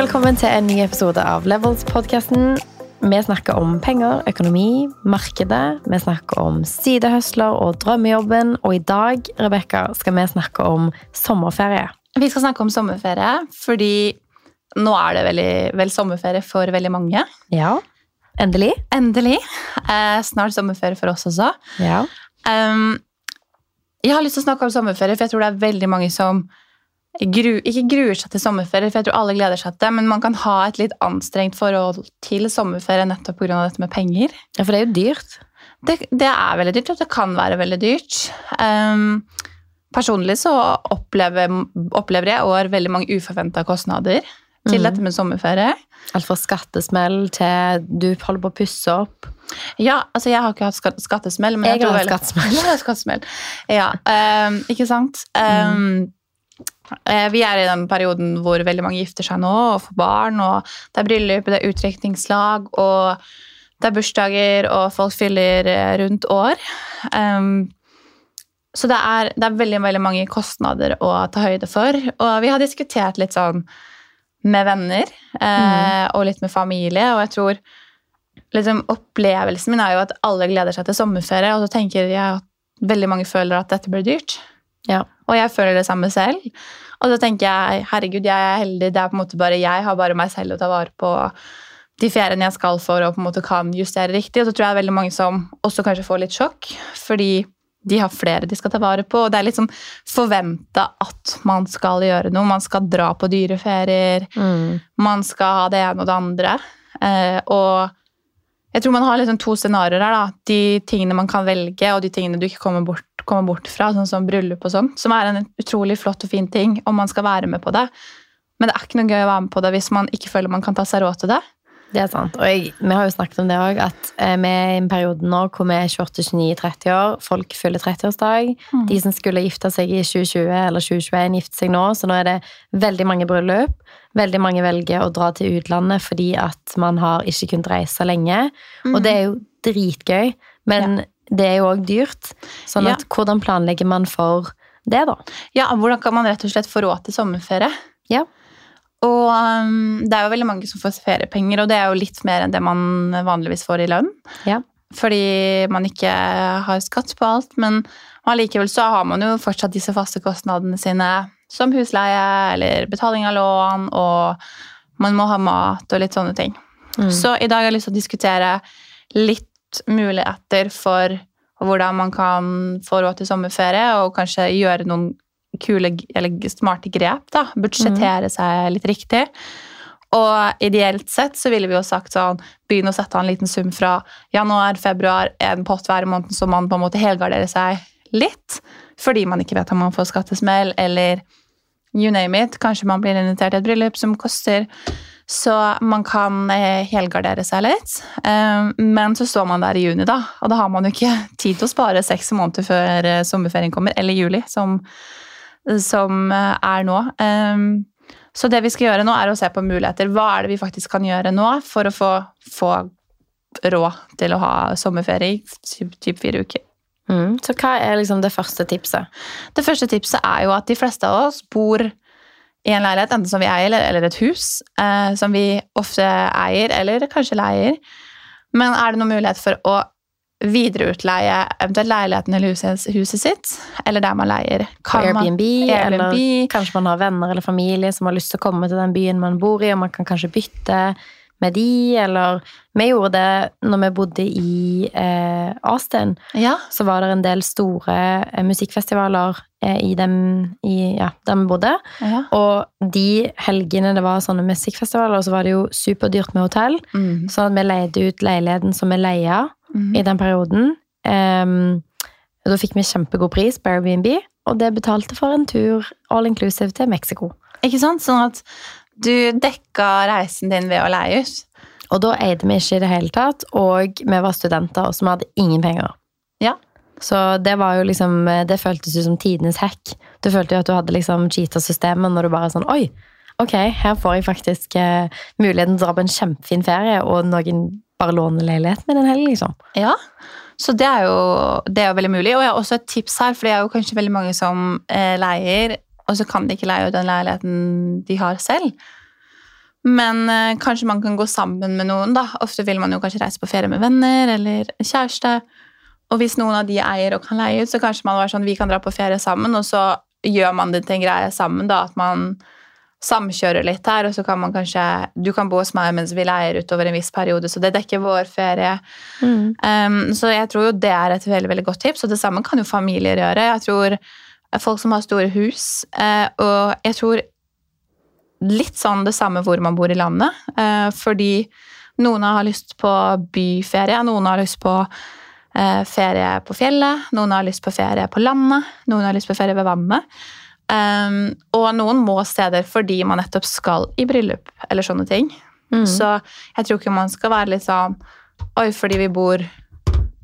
Og velkommen til en ny episode av Levels-podkasten. Vi snakker om penger, økonomi, markedet. Vi snakker om sidehøsler og drømmejobben. Og i dag Rebecca, skal vi snakke om sommerferie. Vi skal snakke om sommerferie fordi nå er det veldig, vel sommerferie for veldig mange. Ja, endelig. Endelig. Eh, snart sommerferie for oss også. Ja. Um, jeg har lyst til å snakke om sommerferie, for jeg tror det er veldig mange som gru, ikke gruer seg til sommerferie, for jeg tror alle gleder seg til det, men man kan ha et litt anstrengt forhold til sommerferie nettopp pga. dette med penger. ja, for det er jo dyrt. Det, det er veldig dyrt, og det kan være veldig dyrt. Um, personlig så opplever, opplever jeg år veldig mange uforventa kostnader til mm. dette med sommerferie. Alt fra skattesmell til du holder på å pusse opp. Ja, altså jeg har ikke hatt skatt- skattesmell. Men Jeg jeg, har hatt skattesmell. Ja, um, ikke sant? Um, eh, vi er i den perioden hvor veldig mange gifter seg nå og får barn. og Det er bryllup, det er utdrikningslag, og det er bursdager, og folk fyller eh, rundt år. Um, så det er, det er veldig, veldig mange kostnader å ta høyde for. Og vi har diskutert litt sånn med venner eh, og litt med familie, og jeg tror liksom, opplevelsen min er jo at alle gleder seg til sommerferie, og så tenker jeg at veldig mange føler at dette blir dyrt. Ja. Og jeg føler det samme selv. Og så tenker jeg herregud, jeg er heldig, det er på en måte bare jeg har bare meg selv å ta vare på de feriene jeg skal for og på en måte kan justere riktig. Og så tror jeg veldig mange som også kanskje får litt sjokk, fordi de har flere de skal ta vare på. Og det er liksom forventa at man skal gjøre noe. Man skal dra på dyre ferier. Mm. Man skal ha det ene og det andre. Eh, og jeg tror man har liksom to scenarioer her. da. De tingene man kan velge, og de tingene du ikke kommer bort, kommer bort fra, sånn som bryllup og sånn. Som er en utrolig flott og fin ting om man skal være med på det. Men det er ikke noe gøy å være med på det hvis man ikke føler man kan ta seg råd til det. Det er sant. Og jeg, vi har jo snakket om det òg, at eh, vi er i en periode nå hvor vi er 28-29-30 år. Folk fyller 30-årsdag. Mm. De som skulle gifte seg i 2020 eller 2021, gifter seg nå. Så nå er det veldig mange bryllup. Veldig mange velger å dra til utlandet fordi at man har ikke kunnet reise lenge. Og det er jo dritgøy, men det er jo òg dyrt. Sånn Ja. at hvordan planlegger man for det, da? Ja, Hvordan kan man rett og slett få råd til sommerferie? Ja. Og um, det er jo veldig mange som får feriepenger, og det er jo litt mer enn det man vanligvis får i lønn. Ja. Fordi man ikke har skatt på alt, men allikevel så har man jo fortsatt disse faste kostnadene sine, som husleie eller betaling av lån, og man må ha mat og litt sånne ting. Mm. Så i dag har jeg lyst til å diskutere litt muligheter for hvordan man kan få råd til sommerferie, og kanskje gjøre noen kule eller smarte grep. da, Budsjettere seg litt riktig. Og ideelt sett så ville vi jo sagt sånn, begynne å sette av en liten sum fra januar, februar, en pott hver måned, så man på en måte helgarderer seg litt. Fordi man ikke vet om man får skattesmell, eller you name it. Kanskje man blir invitert til et bryllup som koster. Så man kan eh, helgardere seg litt. Eh, Men så står man der i juni, da. Og da har man jo ikke tid til å spare seks måneder før eh, sommerferien kommer, eller juli, som, som er nå. Så det vi skal gjøre nå, er å se på muligheter. Hva er det vi faktisk kan gjøre nå for å få, få råd til å ha sommerferie i typ fire uker? Mm. Så hva er liksom det første tipset? Det første tipset er jo at de fleste av oss bor i en leilighet, enten som vi eier, eller- eller et hus, eh, som vi ofte eier, eller kanskje leier. Men er det noen mulighet for å videreutleie eventuelt leiligheten eller huset, huset sitt, eller der man leier? Kan man- Airbnb, Airbnb. eller kanskje man har venner eller familie som har lyst til å komme til den byen man bor i, og man kan kanskje bytte med de, eller Vi gjorde det når vi bodde i eh, Austin. Ja. Så var det en del store eh, musikkfestivaler eh, i dem, i, ja, der vi bodde. ja. Og de helgene det var sånne musikkfestivaler, så var det jo superdyrt med hotell. Mm. at vi leide ut leiligheten som vi leia Mm. i den perioden. Ehm, da fikk vi kjempegod pris på Airbnb, og det betalte for en tur all inclusive til Mexico. Ikke sant? Sånn at du dekka reisen din ved å leie ut. Og da eide vi ikke i det hele tatt, og vi var studenter, så vi hadde ingen penger. Ja. Så det var jo liksom, det føltes ut som tidenes hack. Du følte jo at du hadde liksom cheater-systemet når du bare sånn, oi, ok, her får jeg faktisk eh, muligheten til å dra på en kjempefin ferie, og noen bare låner leilighet med en helg, liksom. Ja, så det er, jo, det er jo veldig mulig. Og jeg har også et tips her, for det er jo kanskje veldig mange som eh, leier, og så kan de ikke leie ut den leiligheten de har selv. Men eh, kanskje man kan gå sammen med noen. da. Ofte vil man jo kanskje reise på ferie med venner eller kjæreste. Og hvis noen av de eier og kan leie ut, så kanskje man var sånn, vi kan dra på ferie sammen, og så gjør man det til en greie sammen. da, At man samkjører litt her, og så kan man kanskje Du kan bo hos meg mens vi leier utover en viss periode, så det dekker vår ferie. Mm. Um, så jeg tror jo det er et veldig veldig godt tips, og det samme kan jo familier gjøre. Jeg tror folk som har store hus, eh, og jeg tror litt sånn det samme hvor man bor i landet. Eh, fordi noen har lyst på byferie, noen har lyst på eh, ferie på fjellet, noen har lyst på ferie på landet, noen har lyst på ferie ved vannet. Um, og noen må steder fordi man nettopp skal i bryllup eller sånne ting. Mm. Så jeg tror ikke man skal være litt sånn Oi, fordi vi bor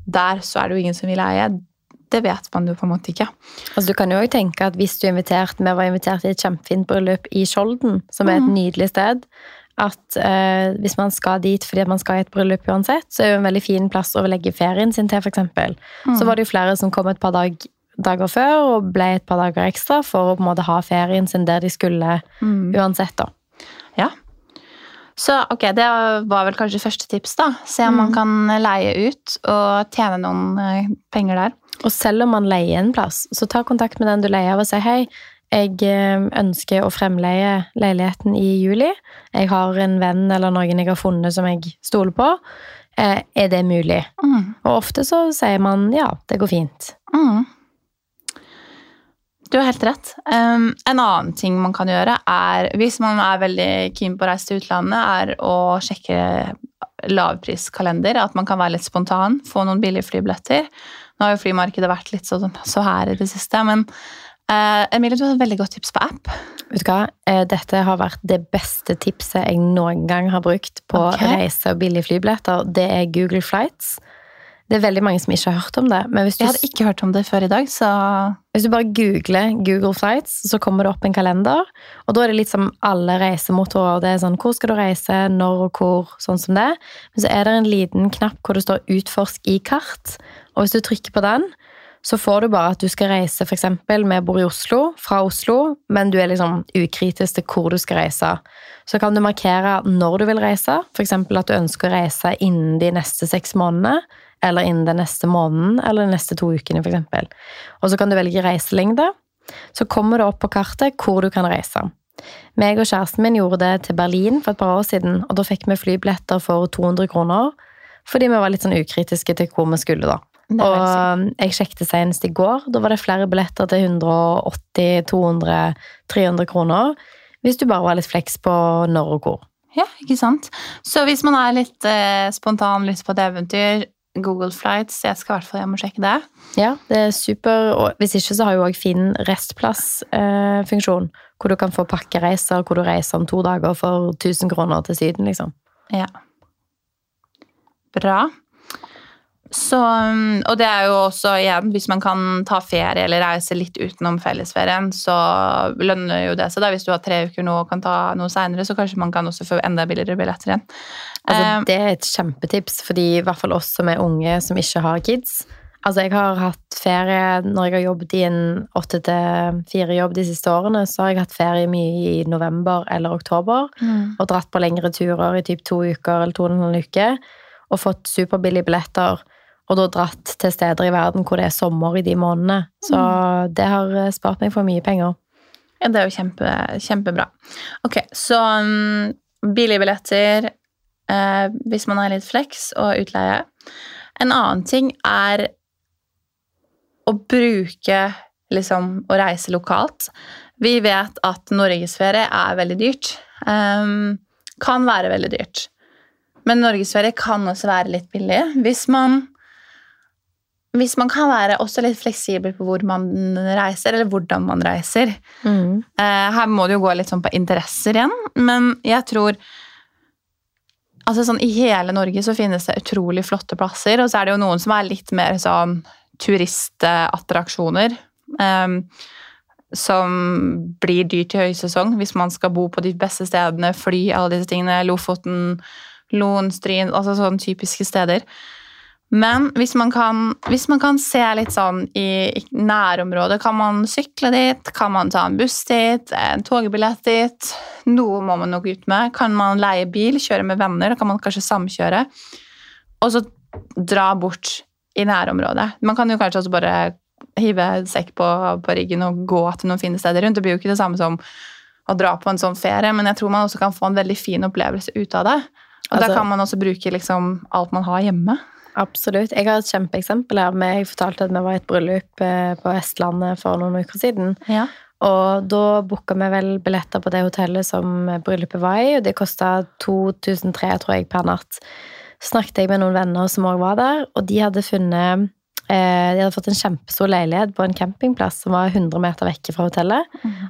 der, så er det jo ingen som vil eie. Det vet man jo på en måte ikke. Altså, du kan jo også tenke at hvis du er invitert, vi var invitert i et kjempefint bryllup i Skjolden, som er et Mhm. nydelig sted, at eh, hvis man skal dit fordi man skal i et bryllup uansett, så er det en veldig fin plass å legge ferien sin til, for eksempel. Så var det jo flere som kom et par dag, dager før og ble et par dager ekstra for å på en måte ha ferien sin der de skulle Mm. uansett, da. Ja. Så ok, det var vel kanskje første tips, da. Se om man Mm. kan leie ut og tjene noen eh, penger der. Og selv om man leier en plass, så ta kontakt med den du leier av og si hei, jeg eh, ønsker å fremleie leiligheten i juli. Jeg har en venn eller noen jeg har funnet som jeg stoler på. Eh, Er det mulig? Mm. Og ofte så sier man ja, det går fint. Mm. Du har helt rett. Um, en annen ting man kan gjøre, er hvis man er veldig keen på å reise til utlandet, er å sjekke lavpriskalender. At man kan være litt spontan, få noen billige flybilletter. Nå har jo flymarkedet vært litt sånn så her i det siste, men uh, Emilie, du har et veldig godt tips på app. Vet du hva? Eh, Dette har vært det beste tipset jeg noen gang har brukt på okay. reise og billige flybilletter. Det er Google Flights. Det er veldig mange som ikke har hørt om det. Men hvis du Jeg hadde ikke hørt om det før i dag, så Hvis du bare googler Google Flights, så kommer det opp en kalender. Og da er det litt som alle reisemotorer. Det er sånn hvor skal du reise, når og hvor, sånn som det. Men så er det en liten knapp hvor det står 'utforsk i kart'. Og hvis du trykker på den, så får du bare at du skal reise f.eks. Vi bor i Oslo, fra Oslo, men du er liksom ukritisk til hvor du skal reise. Så kan du markere når du vil reise, f.eks. at du ønsker å reise innen de neste seks månedene eller innen den neste måneden eller de neste to ukene, f.eks. Og så kan du velge reiselengde. Så kommer det opp på kartet hvor du kan reise. Meg og kjæresten min gjorde det til Berlin for et par år siden, og da fikk vi flybilletter for 200 kroner. Fordi vi var litt sånn ukritiske til hvor vi skulle, da. Og um, jeg sjekket senest i går. Da var det flere billetter til 180, 200, 300 kroner. Hvis du bare var litt fleks på når og hvor. Ja, ikke sant? Så hvis man er litt eh, spontan, lyst på et eventyr, Google Flights, jeg skal i hvert fall hjem og sjekke det. Ja, det er super. Og hvis ikke så har jo òg Finn restplassfunksjon. hvor du kan få pakkereiser hvor du reiser om to dager for 1000 kroner til Syden, liksom. Ja. Bra. Så, um, og det er jo også igjen, hvis man kan ta ferie eller reise litt utenom fellesferien, så lønner jo det seg. da. Hvis du har tre uker nå og kan ta noe seinere, så kanskje man kan også få enda billigere billetter igjen. Altså, Eh, det er et kjempetips, fordi i hvert fall oss som er unge som ikke har kids. Altså, jeg har hatt ferie når jeg har jobbet i en åtte til fire-jobb de siste årene, så har jeg hatt ferie mye i november eller oktober, mm. og dratt på lengre turer i typ to uker eller to og en halv uke, og fått superbillige billetter, og da dratt til steder i verden hvor det er sommer i de månedene. Så det har eh, spart meg for mye penger. Ja, det er jo kjempe, kjempebra. Ok, så um, billige billetter eh, hvis man har litt flex og utleie. En annen ting er å bruke liksom å reise lokalt. Vi vet at norgesferie er veldig dyrt. Um, kan være veldig dyrt. Men norgesferie kan også være litt billig. Hvis man hvis man kan være også litt fleksibel på hvor man reiser, eller hvordan man reiser. Mm. Eh, her må det jo gå litt sånn på interesser igjen, men jeg tror Altså sånn I hele Norge så finnes det utrolig flotte plasser, og så er det jo noen som er litt mer sånn turistattraksjoner. Um, som blir dyrt i høysesong hvis man skal bo på de beste stedene, fly, alle disse tingene. Lofoten, Loen, Stryn, altså sånne typiske steder. Men hvis man, kan, hvis man kan se litt sånn i nærområdet, kan man sykle dit? Kan man ta en buss dit? En togbillett dit? Noe må man nok ut med. Kan man leie bil, kjøre med venner? Da kan man kanskje samkjøre. Og så dra bort i nærområdet. Man kan jo kanskje også bare hive sekk på, på ryggen og gå til noen fine steder rundt. Det blir jo ikke det samme som å dra på en sånn ferie, men jeg tror man også kan få en veldig fin opplevelse ut av det. Og da Altså- kan man også bruke liksom alt man har hjemme. Absolutt. Jeg har et kjempeeksempel her. med- Jeg fortalte at vi var i et bryllup eh, på Vestlandet for noen uker siden. Ja. Og da booka vi vel billetter på det hotellet som bryllupet var i, og det kosta 2003, tror jeg, per natt. Så snakket jeg med noen venner som òg var der, og de hadde funnet eh, De hadde fått en kjempestor leilighet på en campingplass som var 100 meter vekke fra hotellet.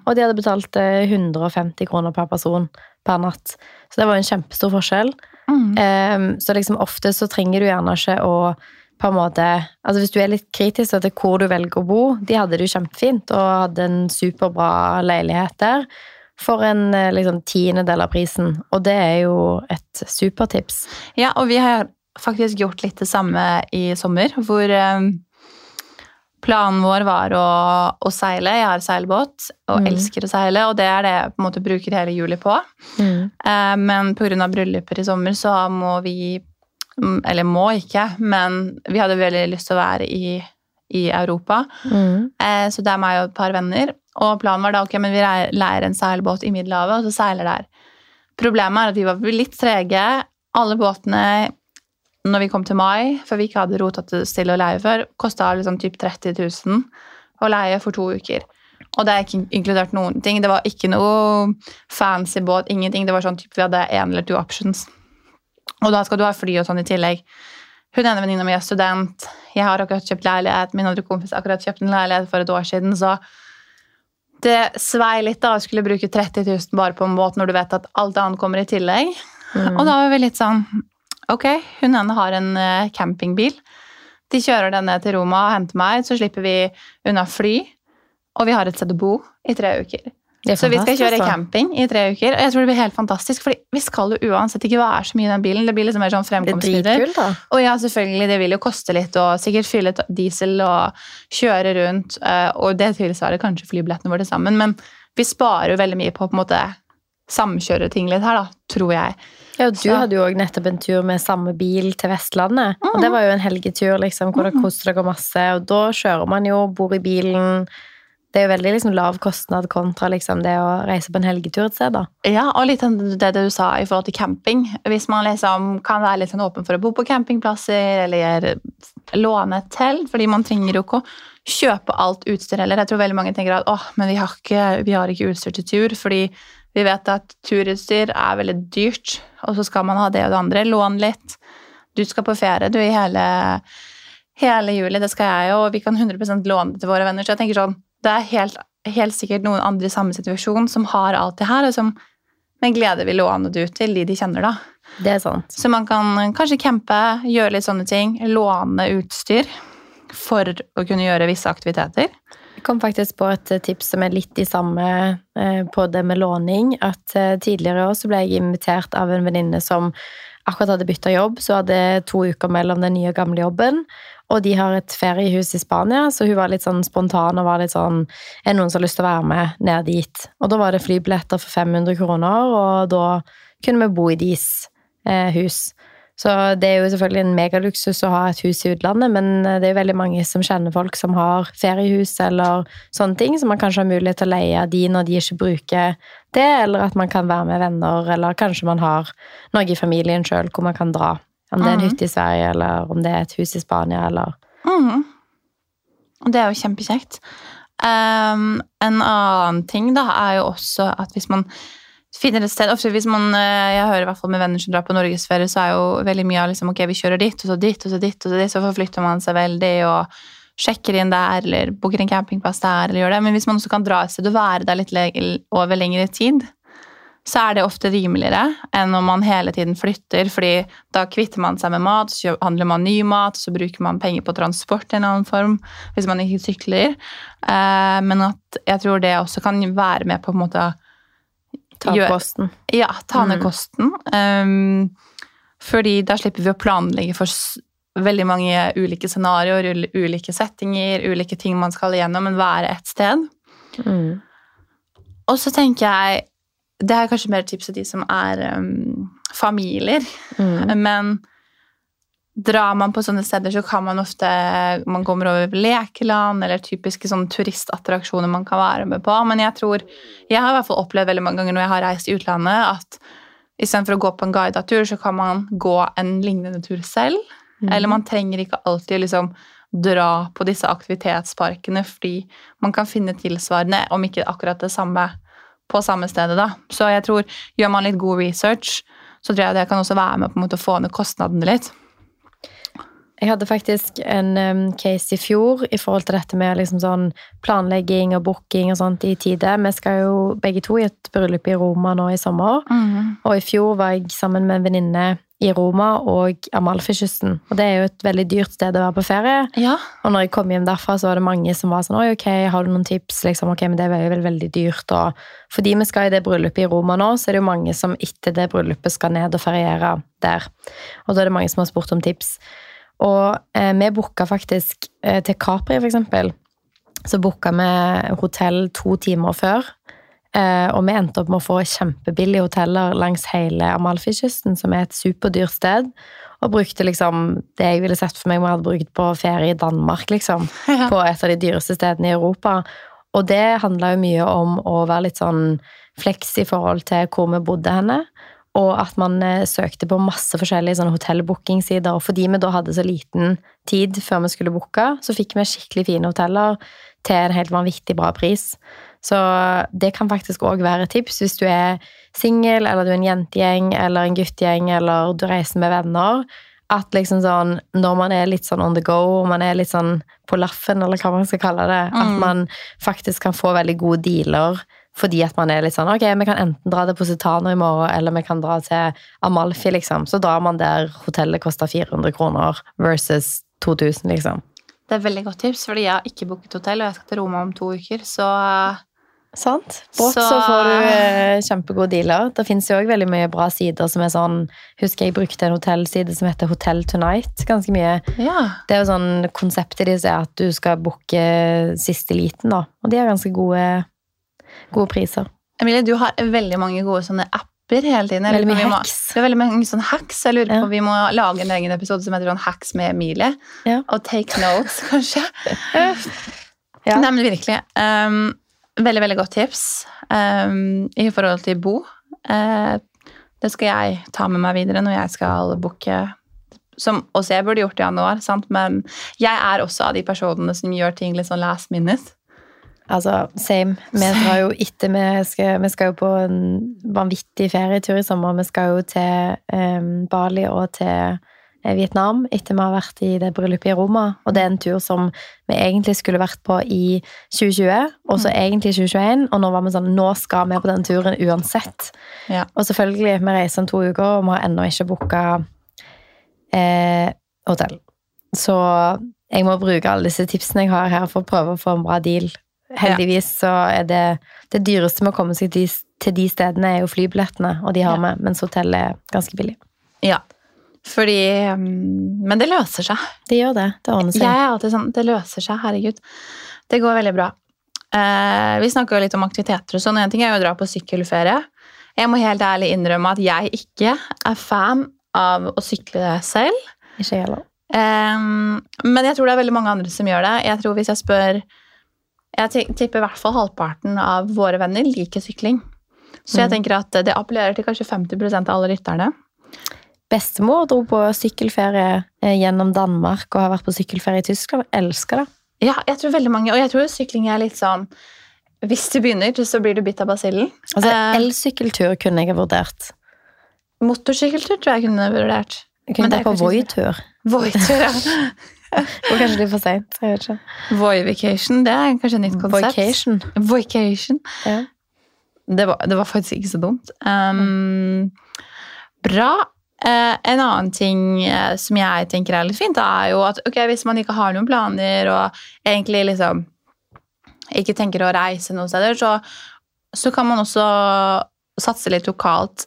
Og de hadde betalt eh, 150 kroner per person per natt. Så det var en kjempestor forskjell. Mm. Ehm, så liksom ofte så trenger du gjerne ikke å på en måte, altså Hvis du er litt kritisk til hvor du velger å bo De hadde det jo kjempefint og hadde en superbra leilighet der for en eh, liksom, tiendedel av prisen. Og det er jo et supertips. Ja, og vi har faktisk gjort litt det samme i sommer, hvor eh, planen vår var å, å seile. Jeg har seilbåt og Mm. elsker å seile, og det er det jeg på en måte bruker hele juli på. Eh, Men pga. brylluper i sommer så må vi mm, Eller må ikke, men vi hadde veldig lyst til å være i, i Europa. Mm. Eh, Så det er meg og et par venner. Og planen var da ok, men vi leier en seilbåt i Middelhavet, og så seiler der. Problemet er at vi var litt trege. Alle båtene når vi kom til mai, for vi ikke hadde rota til å leie før, kosta liksom typ 30 000 å leie for to uker. Og det er ikke inkludert noen ting. Det var ikke noe fancy båt, ingenting. Det var sånn typ vi hadde én eller to options. Og da skal du ha fly og sånn i tillegg. Hun ene venninna mi er student. Jeg har akkurat kjøpt leilighet. Min andre kompis har akkurat kjøpt en leilighet for et år siden. Så det svei litt da å skulle bruke 30 000 bare på en båt når du vet at alt annet kommer i tillegg. Mm. Og da var vi litt sånn Ok, hun ene har en eh, campingbil. De kjører den ned til Roma og henter meg, så slipper vi unna fly. Og vi har et sted å bo i tre uker. Er Så vi skal kjøre camping i tre uker. Og jeg tror det blir helt fantastisk, for vi skal jo uansett ikke være så mye i den bilen. Det blir liksom mer sånn Det fremkomstmiddel. Og ja, selvfølgelig, det vil jo koste litt å sikkert fylle diesel og kjøre rundt. eh, Og det tilsvarer kanskje flybillettene våre sammen. Men vi sparer jo veldig mye på å på en måte samkjøre ting litt her, da, tror jeg. Ja, du Så- hadde jo òg nettopp en tur med samme bil til Vestlandet. Og det var jo en helgetur liksom, hvor dere koste dere masse. Og da kjører man jo, bor i bilen. Det er jo veldig liksom, lav kostnad kontra liksom, det å reise på en helgetur et sted. da. Ja, og litt av det du sa i forhold til camping. Hvis man liksom kan være litt sånn åpen for å bo på campingplasser eller låne et telt, fordi man trenger jo ikke å kjøpe alt utstyr heller. Jeg tror veldig mange tenker at åh, men vi har ikke, vi har ikke utstyr til tur, fordi vi vet at turutstyr er veldig dyrt, og så skal man ha det og det andre. Lån litt. Du skal på ferie, du, i hele, hele juli. Det skal jeg jo, og vi kan 100% låne det til våre venner. Så jeg tenker sånn, det er helt, helt sikkert noen andre i samme situasjon som har alt det her, og som med glede vil låne det ut til de de kjenner, da. Det er sant. Så man kan kanskje campe, gjøre litt sånne ting, låne utstyr for å kunne gjøre visse aktiviteter. Jeg kom faktisk på et tips som er litt i samme eh, på det med låning. At eh, tidligere i år så ble jeg invitert av en venninne som akkurat hadde bytta jobb, så hadde to uker mellom den nye og gamle jobben. Og de har et feriehus i Spania, så hun var litt sånn spontan og var litt sånn Er det noen som har lyst til å være med ned dit? Og da var det flybilletter for 500 kroner, og da kunne vi bo i deres eh, hus. Så det er jo selvfølgelig en megaluksus å ha et hus i utlandet, men eh, det er jo veldig mange som kjenner folk som har feriehus eller sånne ting, så man kanskje har mulighet til å leie de når de ikke bruker det, eller at man kan være med venner, eller kanskje man har noe i familien sjøl hvor man kan dra. Om det er en Mhm. hytte i Sverige, eller om det er et hus i Spania, eller mm. Det er jo kjempekjekt. Um, en annen ting da er jo også at hvis man finner et sted ofte hvis man, eh, Jeg hører i hvert fall med venner som drar på norgesferie, så er jo veldig mye av liksom, ok, vi kjører dit, og så dit, og så dit, og så dit, så forflytter man seg veldig og sjekker inn der, eller booker en campingplass der, eller gjør det. Men hvis man også kan dra et sted og være der litt over lengre tid, så er det ofte rimeligere enn om man hele tiden flytter, fordi da kvitter man seg med mat, så handler man ny mat, så bruker man penger på transport i en annen form, hvis man ikke sykler. Eh, men at jeg tror det også kan være med på en måte ta ned kosten. ja, ta ned Mm. kosten. Um, fordi da slipper vi å planlegge for veldig mange ulike scenarioer, ulike settinger, ulike ting man skal igjennom, men være ett sted. Mm. Og så tenker jeg Det er kanskje mer tips til de som er um, familier. Mm. Men drar man på sånne steder, så kan man ofte Man kommer over lekeland eller typiske sånne turistattraksjoner man kan være med på. Men jeg tror Jeg har i hvert fall opplevd veldig mange ganger når jeg har reist i utlandet, at istedenfor å gå på en guidet tur, så kan man gå en lignende tur selv. Mm. Eller man trenger ikke alltid liksom dra på disse aktivitetsparkene, fordi man kan finne tilsvarende, om ikke akkurat det samme, på samme stedet. da. Så jeg tror, gjør man litt god research, så tror jeg det kan også være med på en måte å få ned kostnadene litt. Jeg hadde faktisk en case i fjor i forhold til dette med liksom sånn planlegging og booking og sånt i tide. Vi skal jo begge to i et bryllup i Roma nå i sommer. Og i fjor var jeg sammen med en venninne i Roma og Amalfikysten. Og det er jo et veldig dyrt sted å være på ferie. Ja. Og når jeg kom hjem derfra, så var det mange som var sånn Oi, ok, har du noen tips? Liksom, ok, men det er veldig, veldig dyrt. Og fordi vi skal i det bryllupet i Roma nå, så er det jo mange som etter det bryllupet skal ned og feriere der. Og da er det mange som har spurt om tips. Og eh, vi booka faktisk eh, til Capri, for eksempel. Så booka vi hotell to timer før. Eh, og vi endte opp med å få kjempebillige hoteller langs hele Amalfikysten, som er et superdyrt sted. Og brukte liksom det jeg ville sett for meg vi hadde brukt på ferie i Danmark, liksom. Ja. På et av de dyreste stedene i Europa. Og det handla jo mye om å være litt sånn fleks i forhold til hvor vi bodde henne. Og at man eh, søkte på masse forskjellige sånne hotellbookingsider. Og fordi vi da hadde så liten tid før vi skulle booke, så fikk vi skikkelig fine hoteller til en helt vanvittig bra pris. Så det kan faktisk òg være et tips hvis du er singel, eller du er en jentegjeng eller en guttegjeng, eller du reiser med venner. At liksom sånn, når man er litt sånn on the go, og man er litt sånn på laffen, eller hva man skal kalle det, at Mm. man faktisk kan få veldig gode dealer fordi at man er litt sånn Ok, vi kan enten dra til Positano i morgen, eller vi kan dra til Amalfi, liksom. Så drar man der hotellet koster 400 kroner versus 2000, liksom. Det er et veldig godt tips, fordi jeg har ikke booket hotell, og jeg skal til Roma om to uker, så Sant? Brått så, Så- får du eh, kjempegode dealer. Det fins jo òg veldig mye bra sider som er sånn Husker jeg brukte en hotellside som heter Hotel Tonight ganske mye. ja. Det er jo sånn konseptet deres er at du skal booke siste liten, da. Og de har ganske gode, gode priser. Emilie, du har veldig mange gode sånne apper hele tiden. Veldig mye må- hacks. Det er veldig mange sånne hacks. Jeg lurer på Ja. om vi må lage en egen episode som heter sånn Hacks med Emilie. Ja. Og take notes, kanskje. Ja. Nei, men virkelig. Um, veldig, veldig godt tips um, i forhold til bo. Uh, det skal jeg ta med meg videre når jeg skal booke som også jeg burde gjort i januar, sant? men jeg er også av de personene som gjør ting litt sånn last minute. Altså, same. Vi drar jo etter vi skal, vi skal jo på en vanvittig ferietur i sommer. Vi skal jo til um, Bali og til eh, Vietnam etter vi har vært i det bryllupet i Roma. Og det er en tur som vi egentlig skulle vært på i 2020, og så egentlig i 2021. Og nå var vi sånn Nå skal vi på den turen uansett. Ja. Og selvfølgelig, vi reiser om to uker, og vi har ennå ikke booka eh, hotell. Så jeg må bruke alle disse tipsene jeg har her for å prøve å få en bra deal. Heldigvis så er det det dyreste med å komme seg til, til de stedene, er jo flybillettene, og de har vi, mens hotellet er ganske billig. Ja. Fordi um, Men det løser seg. Det gjør det. Det ordner Jeg er alltid sånn Det løser seg, herregud. Det går veldig bra. Eh, vi snakka jo litt om aktiviteter og sånn. En ting er jo å dra på sykkelferie. Jeg må helt ærlig innrømme at jeg ikke er fan av å sykle selv. Ikke heller. Eh, men jeg tror det er veldig mange andre som gjør det. Jeg tror hvis jeg spør Jeg tipper i hvert fall halvparten av våre venner liker sykling. Så jeg Mm. tenker at det appellerer til kanskje 50% av alle lytterne. Bestemor dro på sykkelferie eh, gjennom Danmark og har vært på sykkelferie i Tyskland. Elsker det. Ja, jeg tror veldig mange, og jeg tror sykling er litt sånn Hvis du begynner, så blir du bitt av basillen. Altså, Eh. Elsykkeltur kunne jeg vurdert. Motorsykkeltur tror jeg kunne vurdert. Jeg Men kunne det er på. Voi-tur. Voitur, ja. Og kanskje litt for seint. Jeg vet ikke. Voivacation, det er kanskje et nytt konsept. Vocation. Voycation. Ja. Det, var, det var faktisk ikke så dumt. Um, bra. Uh, en annen ting uh, som jeg tenker er litt fint, er jo at okay, hvis man ikke har noen planer og egentlig liksom ikke tenker å reise noen steder, så, så kan man også satse litt lokalt.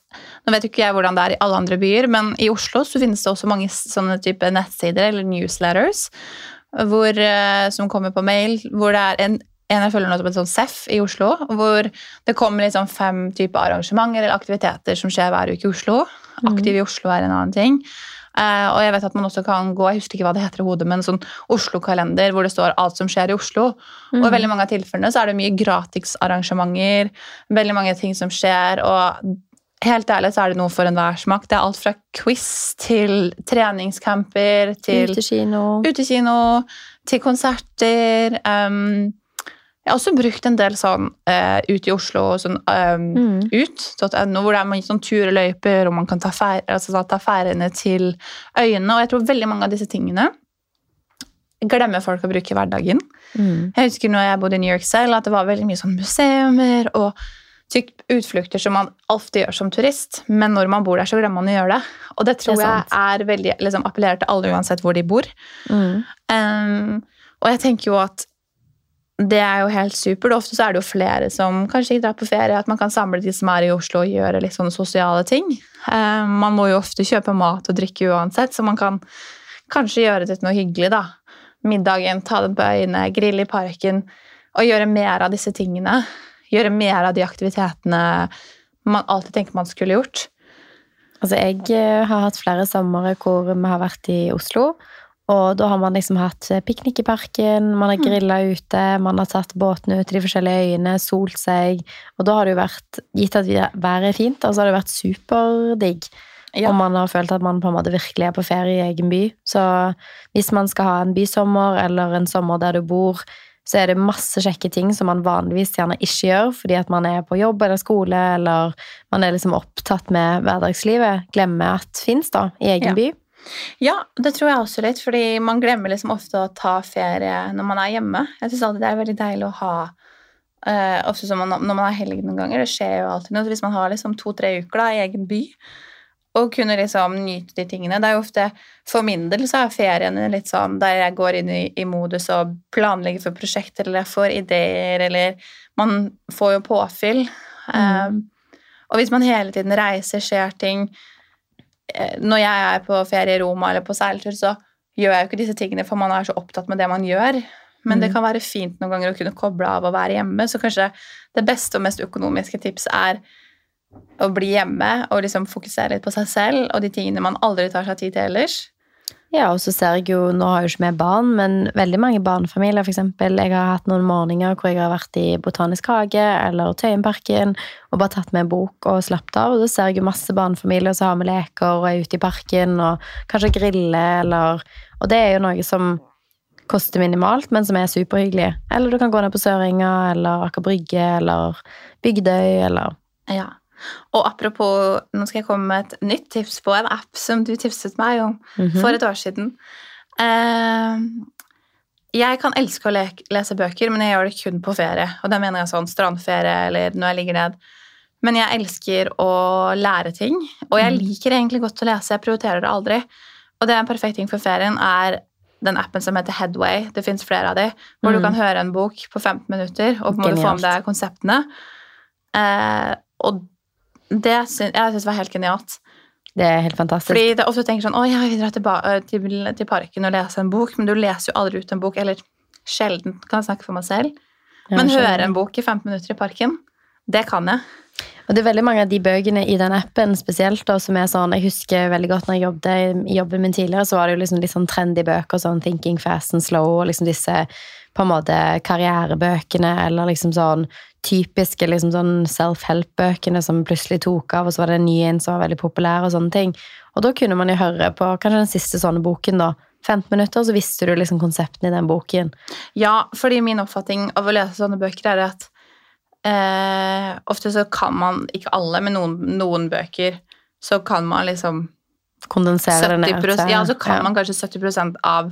Nå vet ikke jeg hvordan det er i alle andre byer, men i Oslo så finnes det også mange sånne type nettsider eller newsletters hvor, eh, som kommer på mail, hvor det er en, en jeg følger nå som en sånn SEF i Oslo, hvor det kommer liksom fem typer arrangementer eller aktiviteter som skjer hver uke i Oslo. Aktiv i Oslo er en annen ting. Uh, og jeg vet at man også kan gå, jeg husker ikke hva det heter i hodet, men sånn Oslo-kalender hvor det står alt som skjer i Oslo. Mm. Og i veldig mange av tilfellene så er det mye gratisarrangementer, veldig mange ting som skjer. og Helt ærlig så er det noe for enhver smak. Det er alt fra quiz til treningscamper til Utekino. Utekino til konserter. Um, jeg har også brukt en del sånn uh, ut i Oslo, sånn um, mm. ut.no, hvor det er sånn turløyper, og man kan ta, fer altså, ta ferdene til øyene. Og jeg tror veldig mange av disse tingene glemmer folk å bruke i hverdagen. Mm. Jeg husker når jeg bodde i New York selv, at det var veldig mye sånn museumer og utflukter som man ofte gjør som turist, men når man bor der, så glemmer man å gjøre det. Og det tror det jeg er veldig, liksom, appellerer til alle uansett hvor de bor. Mm. Um, og jeg tenker jo at det er jo helt supert. Ofte så er det jo flere som kanskje ikke drar på ferie. At man kan samle de som er i Oslo og gjøre litt sånne sosiale ting. Um, man må jo ofte kjøpe mat og drikke uansett, så man kan kanskje gjøre det til noe hyggelig. da. Middagen, ta den på øyene, grille i parken og gjøre mer av disse tingene. Gjøre mer av de aktivitetene man alltid tenker man skulle gjort. Altså, jeg eh, har hatt flere somre hvor vi har vært i Oslo. Og da har man liksom hatt eh, piknik i parken, man har mm. grilla ute, man har tatt båtene ut til de forskjellige øyene, solt seg. Og da har det jo vært, gitt at været er fint, og så har det vært superdigg. Ja. Og man har følt at man på en måte virkelig er på ferie i egen by. Så hvis man skal ha en bysommer eller en sommer der du bor, så er det masse kjekke ting som man vanligvis gjerne ikke gjør fordi at man er på jobb eller skole eller man er liksom opptatt med hverdagslivet. Glemmer at fins da, i egen ja. by. Ja, det tror jeg også litt, fordi man glemmer liksom ofte å ta ferie når man er hjemme. Jeg syns alltid det er veldig deilig å ha uh, Ofte som man, når man har helg noen ganger, det skjer jo alltid noe. Hvis man har liksom to-tre uker da, i egen by, og kunne liksom nyte de tingene. Det er jo ofte, For min del så er feriene litt sånn der jeg går inn i, i modus og planlegger for prosjekter, eller jeg får ideer, eller man får jo påfyll. Mm. Um, og hvis man hele tiden reiser, ser ting, Eh, når jeg er på ferie i Roma eller på seiltur, så gjør jeg jo ikke disse tingene, for man er så opptatt med det man gjør. Men mm. det kan være fint noen ganger å kunne koble av og være hjemme. Så kanskje det beste og mest økonomiske tips er å bli hjemme og liksom fokusere litt på seg selv og de tingene man aldri tar seg tid til ellers. Ja, og så ser jeg jo, nå har jeg jo ikke med barn, men veldig mange barnefamilier, eksempel, Jeg har hatt noen morgener hvor jeg har vært i Botanisk hage eller Tøyenparken og bare tatt med en bok og slappet av. Og da ser jeg jo masse barnefamilier som har med leker og er ute i parken og kanskje griller eller Og det er jo noe som koster minimalt, men som er superhyggelig. Eller du kan gå ned på Sørenga eller Aker Brygge eller Bygdøy eller Ja. Og apropos, nå skal jeg komme med et nytt tips på en app som du tipset meg om mm -hmm. for et år siden. Uh, jeg kan elske å le lese bøker, men jeg gjør det kun på ferie. Og da mener jeg sånn strandferie eller når jeg ligger ned. Men jeg elsker å lære ting, og jeg mhm. liker egentlig godt å lese. Jeg prioriterer det aldri. Og det er en perfekt ting for ferien er den appen som heter Headway. Det fins flere av de, hvor mm. du kan høre en bok på 15 minutter og på en måte få med deg konseptene. Eh, og det jeg syns var helt genialt. Det er helt fantastisk. Fordi det ofte tenker sånn Å, jeg vil dra til, til, til, parken og lese en bok, men du leser jo aldri ut en bok. Eller sjelden kan jeg snakke for meg selv. Men høre en bok i 15 minutter i parken, det kan jeg. Og det er veldig mange av de bøkene i den appen spesielt da, som er sånn Jeg husker veldig godt når jeg jobbet i jobben min tidligere, så var det jo liksom litt sånn trendy bøker, sånn Thinking Fast and Slow, og liksom disse på en måte karrierebøkene, eller liksom sånn typiske liksom sånn self-help-bøkene som plutselig tok av, og så var det en ny en som var veldig populær, og sånne ting. Og da kunne man jo høre på kanskje den siste sånne boken, da. 15 minutter, så visste du liksom konseptene i den boken. Ja, fordi min oppfatning av å lese sånne bøker er at eh, ofte så kan man, ikke alle, men noen, noen bøker, så kan man liksom Kondensere det ned. Ja, så kan ja. man kanskje 70% av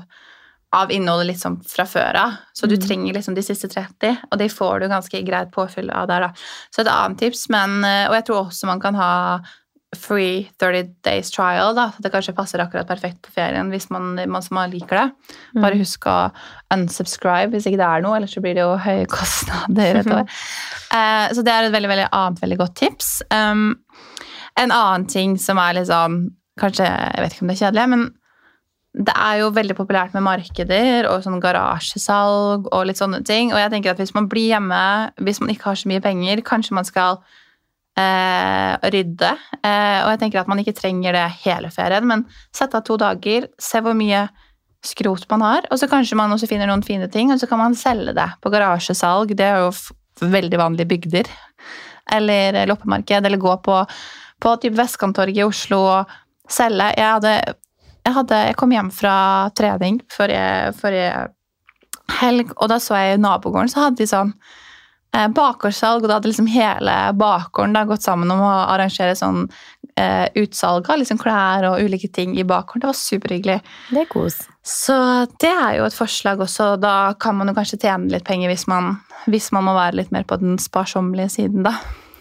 av innholdet litt sånn fra før av. Så du mm. trenger liksom de siste 30, og de får du ganske greit påfyll av der, da. Så et annet tips, men, eh, og jeg tror også man kan ha free 30 days trial. da, så Det kanskje passer akkurat perfekt på ferien hvis man, man, man liker det. Mm. Bare husk å unsubscribe hvis ikke det er noe, ellers så blir det jo høye kostnader et år. uh, så det er et veldig, veldig annet veldig godt tips. Um, en annen ting som er liksom Kanskje, jeg vet ikke om det er kjedelig, men det er jo veldig populært med markeder og sånn garasjesalg og litt sånne ting. Og jeg tenker at hvis man blir hjemme, hvis man ikke har så mye penger, kanskje man skal eh, rydde. Eh, og jeg tenker at man ikke trenger det hele ferien, men sett av to dager, se hvor mye skrot man har, og så kanskje man også finner noen fine ting, og så kan man selge det på garasjesalg. Det er jo veldig vanlige bygder. Eller loppemarked, eller gå på, på typ Vestkanttorget i Oslo og selge. Jeg hadde jeg, hadde, jeg kom hjem fra trening forrige, forrige helg, og da så jeg i nabogården, så hadde de sånn eh, bakgårdssalg, og da hadde liksom hele bakgården da gått sammen om å arrangere sånn eh, utsalg av liksom klær og ulike ting i bakgården. Det var superhyggelig. Det er kos. Så det er jo et forslag også. Da kan man jo kanskje tjene litt penger hvis man, hvis man må være litt mer på den sparsommelige siden, da.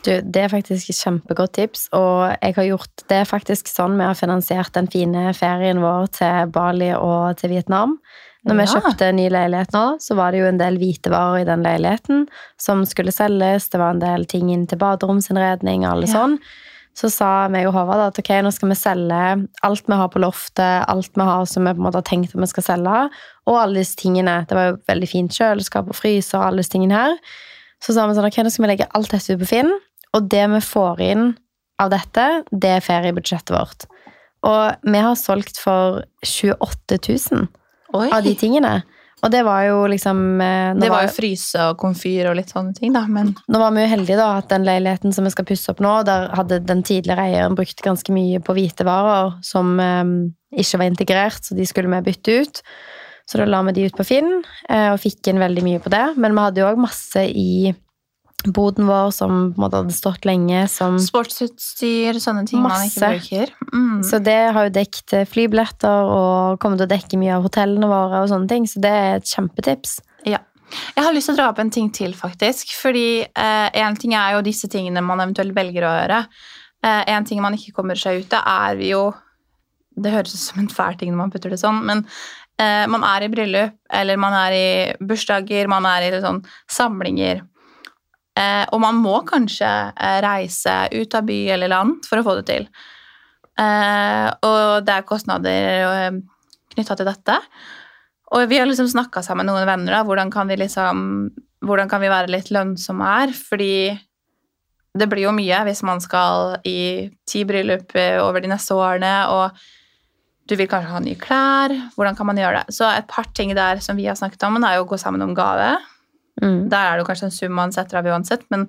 Du, det er faktisk et kjempegodt tips, og jeg har gjort det faktisk sånn vi har finansiert den fine ferien vår til Bali og til Vietnam. Når vi Ja. kjøpte ny leilighet nå, så var det jo en del hvitevarer i den leiligheten som skulle selges. Det var en del ting inn til baderomsinnredning og alle Ja. sånn. Så sa meg og Håvard at ok, nå skal vi selge alt vi har på loftet, alt vi har som vi på en måte har tenkt at vi skal selge, og alle disse tingene. Det var jo veldig fint kjøleskap og fryser og alle disse tingene her. Så sa vi sånn, ok, nå skal vi legge alt dette ut på Finn, og det vi får inn av dette, det er feriebudsjettet vårt. Og vi har solgt for 28 000 Oi. av de tingene. Og det var jo liksom eh, Det var jo fryse og komfyr og litt sånne ting, da, men Nå var vi jo heldige da, at den leiligheten som vi skal pusse opp nå, der hadde den tidligere eieren brukt ganske mye på hvitevarer som um, ikke var integrert, så de skulle vi bytte ut. Så da la vi de ut på Finn, eh, og fikk inn veldig mye på det. Men vi hadde jo òg masse i boden vår som en hadde stått lenge, som sportsutstyr, sånne ting man ikke bruker. Mm. Så det har jo dekket eh, flybilletter og kommer til å dekke mye av hotellene våre og sånne ting, så det er et kjempetips. Ja. Jeg har lyst til å dra opp en ting til, faktisk. Fordi én ting er jo disse tingene man eventuelt velger å gjøre. Én ting man ikke kommer seg ut av, er jo Det høres ut som en fæl ting når man putter det sånn, men eh, man er i bryllup, eller man er i bursdager, man er i sånn samlinger. Eh, og man må kanskje eh, reise ut av by eller land for å få det til. Eh, og det er kostnader knytta til dette. Og vi har liksom snakka sammen med noen venner. da, Hvordan kan liksom, hvordan kan vi være litt lønnsomme her? Fordi det blir jo mye hvis man skal i ti bryllup over de neste årene, og du vil kanskje ha nye klær. Hvordan kan man gjøre det? Så et par ting der som vi har snakket om, er jo å gå sammen om gave. Mm. Der er det kanskje en sum man setter av uansett, men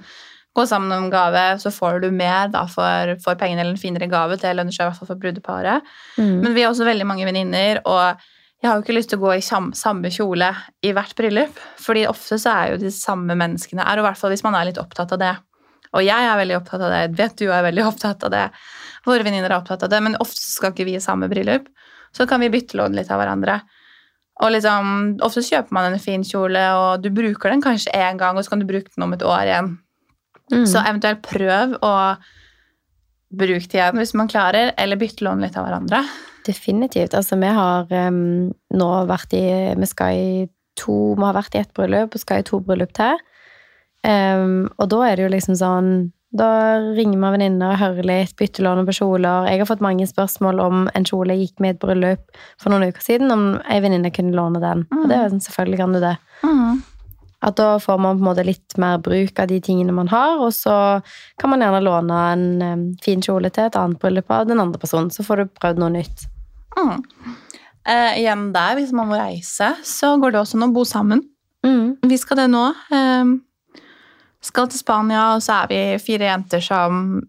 gå sammen om gave, så får du mer da for, for pengene eller en finere gave. Det lønner seg i hvert fall for brudeparet. Mm. Men vi har også veldig mange venninner, og jeg har jo ikke lyst til å gå i sam- samme kjole i hvert bryllup. fordi ofte så er jo de samme menneskene er, og i hvert fall hvis man er litt opptatt av det. Og jeg er veldig opptatt av det, jeg vet du er veldig opptatt av det. Våre venninner er opptatt av det, men ofte skal ikke vi i samme bryllup. Så kan vi bytte lån litt av hverandre. Og liksom, Ofte kjøper man en fin kjole, og du bruker den kanskje én gang, og så kan du bruke den om et år igjen. Mm. Så eventuelt prøv å bruke det igjen hvis man klarer, eller bytte lån litt av hverandre. Definitivt. Altså, vi har um, nå vært i Vi skal i to Vi har vært i ett bryllup og skal i to bryllup til. Um, og da er det jo liksom sånn Da ringer man venninner og hører litt, bytter lån på kjoler. Jeg har fått mange spørsmål om en kjole jeg gikk med i et bryllup for noen uker siden, om ei venninne kunne låne den. Og det er sånn, selvfølgelig kan du det. Mm. At da får man på en måte litt mer bruk av de tingene man har, og så kan man gjerne låne en fin kjole til et annet bryllup av den andre personen, så får du prøvd noe nytt. Mm. Eh, igjen der, hvis man må reise, så går det også an å bo sammen. Mm. Vi skal det nå. Eh, skal til Spania, og så er vi fire jenter som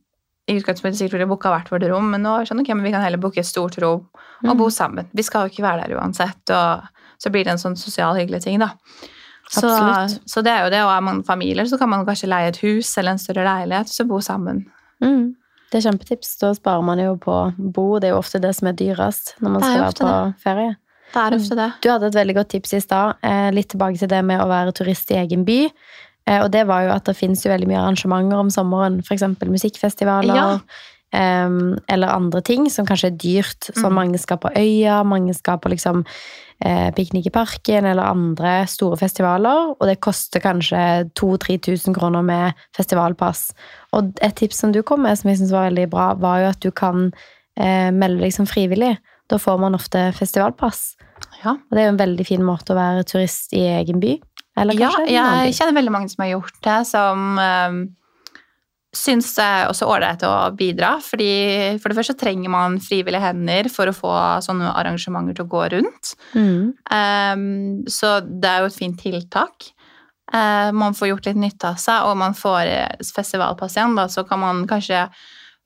i utgangspunktet sikkert ville booka hvert vårt rom, men nå er det sånn, ok, men vi kan heller booke et stort rom og Mm. bo sammen. Vi skal jo ikke være der uansett, og så blir det en sånn sosial hyggelig ting, da. Så, så det er jo det, og er man familier, så kan man kanskje leie et hus eller en større leilighet, så bo sammen. Mm. Det er kjempetips. Da sparer man jo på bo. Det er jo ofte det som er dyrest når man skal være på ferie. Det er ofte det. Du hadde et veldig godt tips i stad. Eh, litt tilbake til det med å være turist i egen by. Eh, og det var jo at det finnes jo veldig mye arrangementer om sommeren. F.eks. musikkfestivaler. Ja. Um, eller andre ting som kanskje er dyrt. Som Mm. mange skal på Øya, mange skal på liksom eh, piknik i parken eller andre store festivaler. Og det koster kanskje 2000-3000 kroner med festivalpass. Og et tips som du kom med, som jeg syns var veldig bra, var jo at du kan eh, melde deg som frivillig. Da får man ofte festivalpass. Ja. Og det er jo en veldig fin måte å være turist i egen by. Eller Ja, jeg kjenner veldig mange som har gjort det, som um, syns det er også ålreit å bidra. Fordi for det første trenger man frivillige hender for å få sånne arrangementer til å gå rundt. Mm. Um, så det er jo et fint tiltak. Uh, man får gjort litt nytte av seg, og man får eh, festivalpass igjen. Da, så kan man kanskje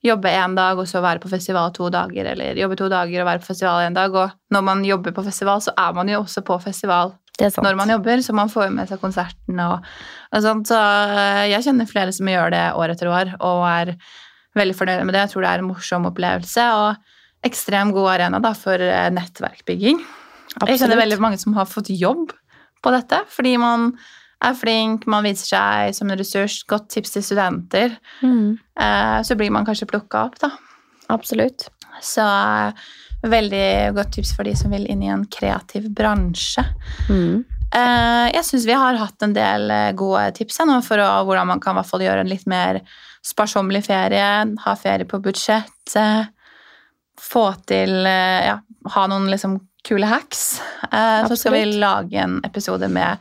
jobbe en dag og så være på festival to dager, eller jobbe to dager og være på festival en dag. Og når man jobber på festival, så er man jo også på festival. Når man jobber, så man får med seg konserten og, og sånt. Så eh, jeg kjenner flere som gjør det år etter år, og er veldig fornøyd med det. Jeg tror det er en morsom opplevelse og ekstremt god arena da, for nettverkbygging. nettverkbygging. Jeg kjenner veldig mange som har fått jobb på dette, fordi man er flink, man viser seg som en ressurs, godt tips til studenter. Mm. Eh, Så blir man kanskje plukka opp, da. Absolutt. Så eh, veldig godt tips for de som vil inn i en kreativ bransje. Mm. Eh, Jeg syns vi har hatt en del eh, gode tips nå for å, hvordan man kan gjøre en litt mer sparsommelig ferie, ha ferie på budsjett, få til eh, Ja, ha noen liksom kule hacks. Absolutt. Så skal vi lage en episode med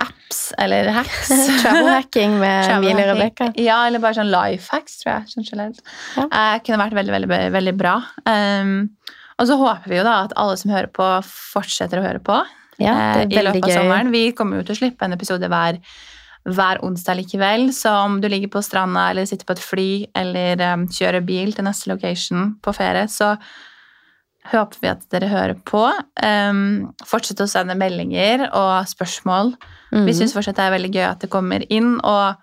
apps eller hacks. Travel hacking med Travel Emilie hacking. Rebekka. Ja, eller bare sånn life hacks, tror jeg. Sånn generelt. Ja. Eh, kunne vært veldig, veldig, veldig bra. Um, og så håper vi jo da at alle som hører på, fortsetter å høre på Ja, eh, i løpet av sommeren. Vi kommer jo til å slippe en episode hver, hver onsdag likevel. Så om du ligger på stranda eller sitter på et fly eller um, kjører bil til neste location på ferie, så håper vi at dere hører på. Um, fortsett å sende meldinger og spørsmål. Mm. Vi syns fortsatt det er veldig gøy at det kommer inn, og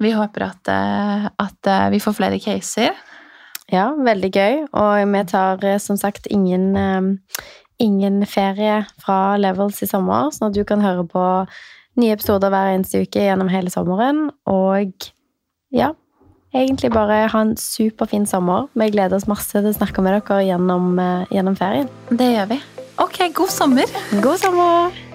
vi håper at, eh, at eh, vi får flere caser. Ja, veldig gøy. Og vi tar eh, som sagt ingen, eh, ingen ferie fra Levels i sommer, sånn at du kan høre på nye episoder hver eneste uke gjennom hele sommeren. Og ja, egentlig bare ha en superfin sommer. Vi gleder oss masse til å snakke med dere gjennom, eh, gjennom ferien. Det gjør vi. Ok, god sommer! God sommer!